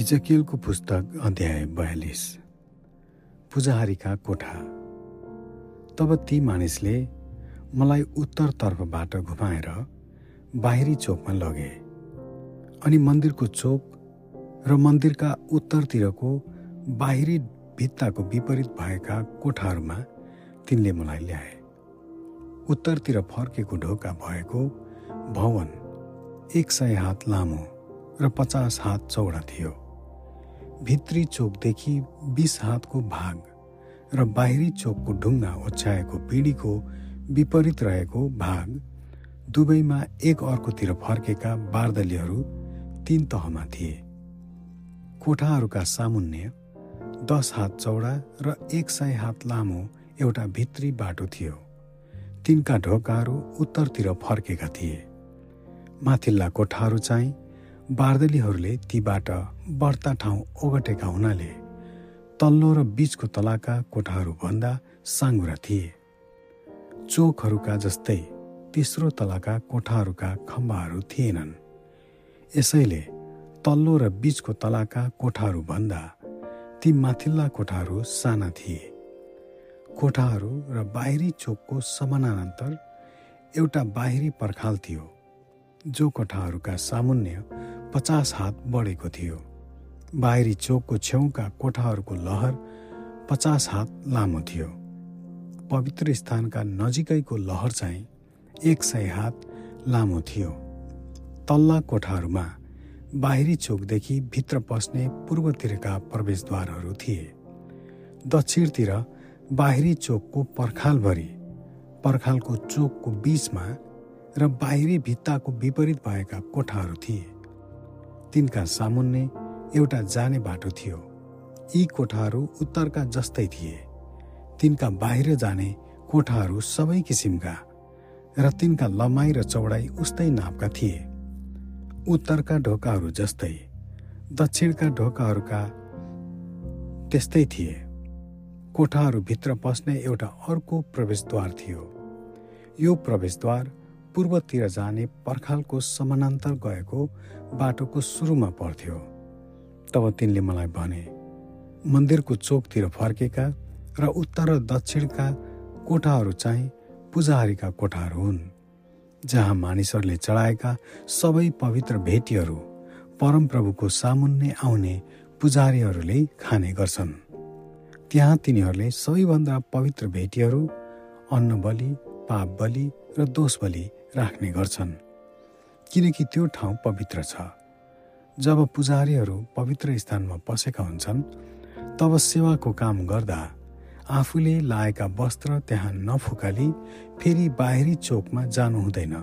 इजकियलको पुस्तक अध्याय बयालिस। पूजाहारीका कोठा। तब ती मानिसले मलाई उत्तरतर्फबाट घुमाएर बाहिरी चोकमा लगे अनि मन्दिरको चोक र मन्दिरका उत्तरतिरको बाहिरी भित्ताको विपरीत भएका कोठाहरूमा तिनले मलाई ल्याए। उत्तरतिर फर्केको ढोका भएको भवन एक सय हात लामो र पचास हात चौडा थियो। भित्री चोकदेखि बिस हातको भाग र बाहिरी चोकको ढुङ्गा ओछ्याएको पिँढीको विपरीत रहेको भाग दुवैमा एक अर्कोतिर फर्केका बार्दलीहरू तीन तहमा थिए। कोठाहरूका सामुन्य दस हात चौडा र एक सय हात लामो एउटा भित्री बाटो थियो। तिनका ढोकाहरू उत्तरतिर फर्केका थिए। माथिल्ला कोठाहरू चाहिँ बार्दलीहरूले तीबाट बढ्ता ठाउँ ओगटेका हुनाले तल्लो र बीचको तलाका कोठाहरूभन्दा साँगुरा थिए। चोकहरूका जस्तै तेस्रो तलाका कोठाहरूका खम्बाहरू थिएनन्। यसैले तल्लो र बीचको तलाका कोठाहरूभन्दा ती माथिल्ला कोठाहरू साना थिए। कोठाहरू र बाहिरी चोकको समानान्तर एउटा बाहिरी पर्खाल थियो जो कोठाहरूका सामुन्य पचास हात बढेको थियो। बाहिरी चोकको छेउका कोठाहरूको लहर पचास हात लामो थियो। पवित्र स्थानका नजिकैको लहर चाहिँ एक सय हात लामो थियो। तल्ला कोठाहरूमा बाहिरी चोकदेखि भित्र पस्ने पूर्वतिरका प्रवेशद्वारहरू थिए। दक्षिणतिर बाहिरी चोकको पर्खालभरि पर्खालको चोकको बीचमा र बाहिरी भित्ताको विपरीत भएका कोठाहरू थिए। तिनका सामुन्ने एउटा जाने बाटो थियो। यी कोठाहरू उत्तरका जस्तै थिए। तिनका बाहिर जाने कोठाहरू सबै किसिमका र तिनका लम्बाइ र चौडाइ उस्तै नापका थिए। उत्तरका ढोकाहरू जस्तै दक्षिणका ढोकाहरूका त्यस्तै थिए। कोठाहरूभित्र पस्ने एउटा अर्को प्रवेशद्वार थियो। यो प्रवेशद्वार पूर्वतिर जाने पर्खालको समानान्तर गएको बाटोको सुरुमा पर्थ्यो तब तिनले मलाई भने मन्दिरको चोकतिर फर्केका र उत्तर र दक्षिणका कोठाहरू चाहिँ पूजाहारीका कोठाहरू हुन् जहाँ मानिसहरूले चढाएका सबै पवित्र भेटीहरू परमप्रभुको सामुन्ने आउने पुजारीहरूले खाने गर्छन्। त्यहाँ तिनीहरूले सबैभन्दा पवित्र भेटीहरू अन्न बलि पाप बलि र दोष बलि राख्ने गर्छन्। किनकि त्यो ठाउँ पवित्र छ। जब पुजारीहरू पवित्र स्थानमा पसेका हुन्छन् तब सेवाको काम गर्दा आफूले लाएका वस्त्र त्यहाँ नफुकाली फेरि बाहिरी चोकमा जानु हुँदैन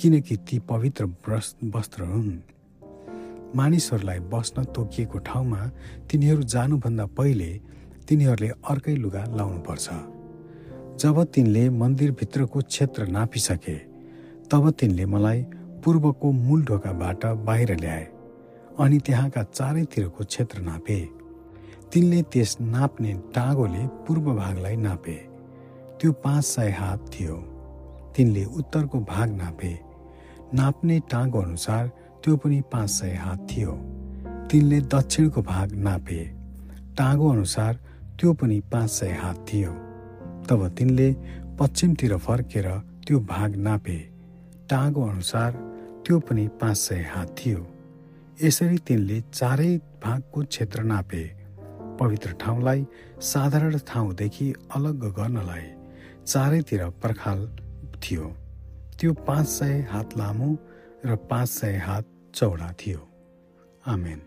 किनकि ती पवित्र वस्त्र हुन्। मानिसहरूलाई बस्न तोकिएको ठाउँमा तिनीहरू जानुभन्दा पहिले तिनीहरूले अर्कै लुगा लाउनुपर्छ। जब तिनले मन्दिरभित्रको क्षेत्र नापिसके तब तिनले मलाई पूर्वको मूल ढोकाबाट बाहिर ल्याए अनि त्यहाँका चारैतिरको क्षेत्र नापे। तिनले त्यस नाप्ने टाँगोले पूर्व भागलाई नापे। त्यो पाँच सय हात थियो। तिनले उत्तरको भाग नापे। नाप्ने टाँगो अनुसार त्यो पनि पाँच सय हात थियो। तिनले दक्षिणको भाग नापे। टाँगो अनुसार त्यो पनि पाँच सय हात थियो। तब तिनले पश्चिमतिर फर्केर त्यो भाग नापे। टाँगो अनुसार त्यो पनि पाँच सय हात थियो। यसरी तिनले चारै भागको क्षेत्र नापे। पवित्र ठाउँलाई साधारण ठाउँदेखि अलग गर्नलाई चारैतिर पर्खाल थियो। त्यो पाँच सय हात लामो र पाँच सय हात चौडा थियो। आमेन।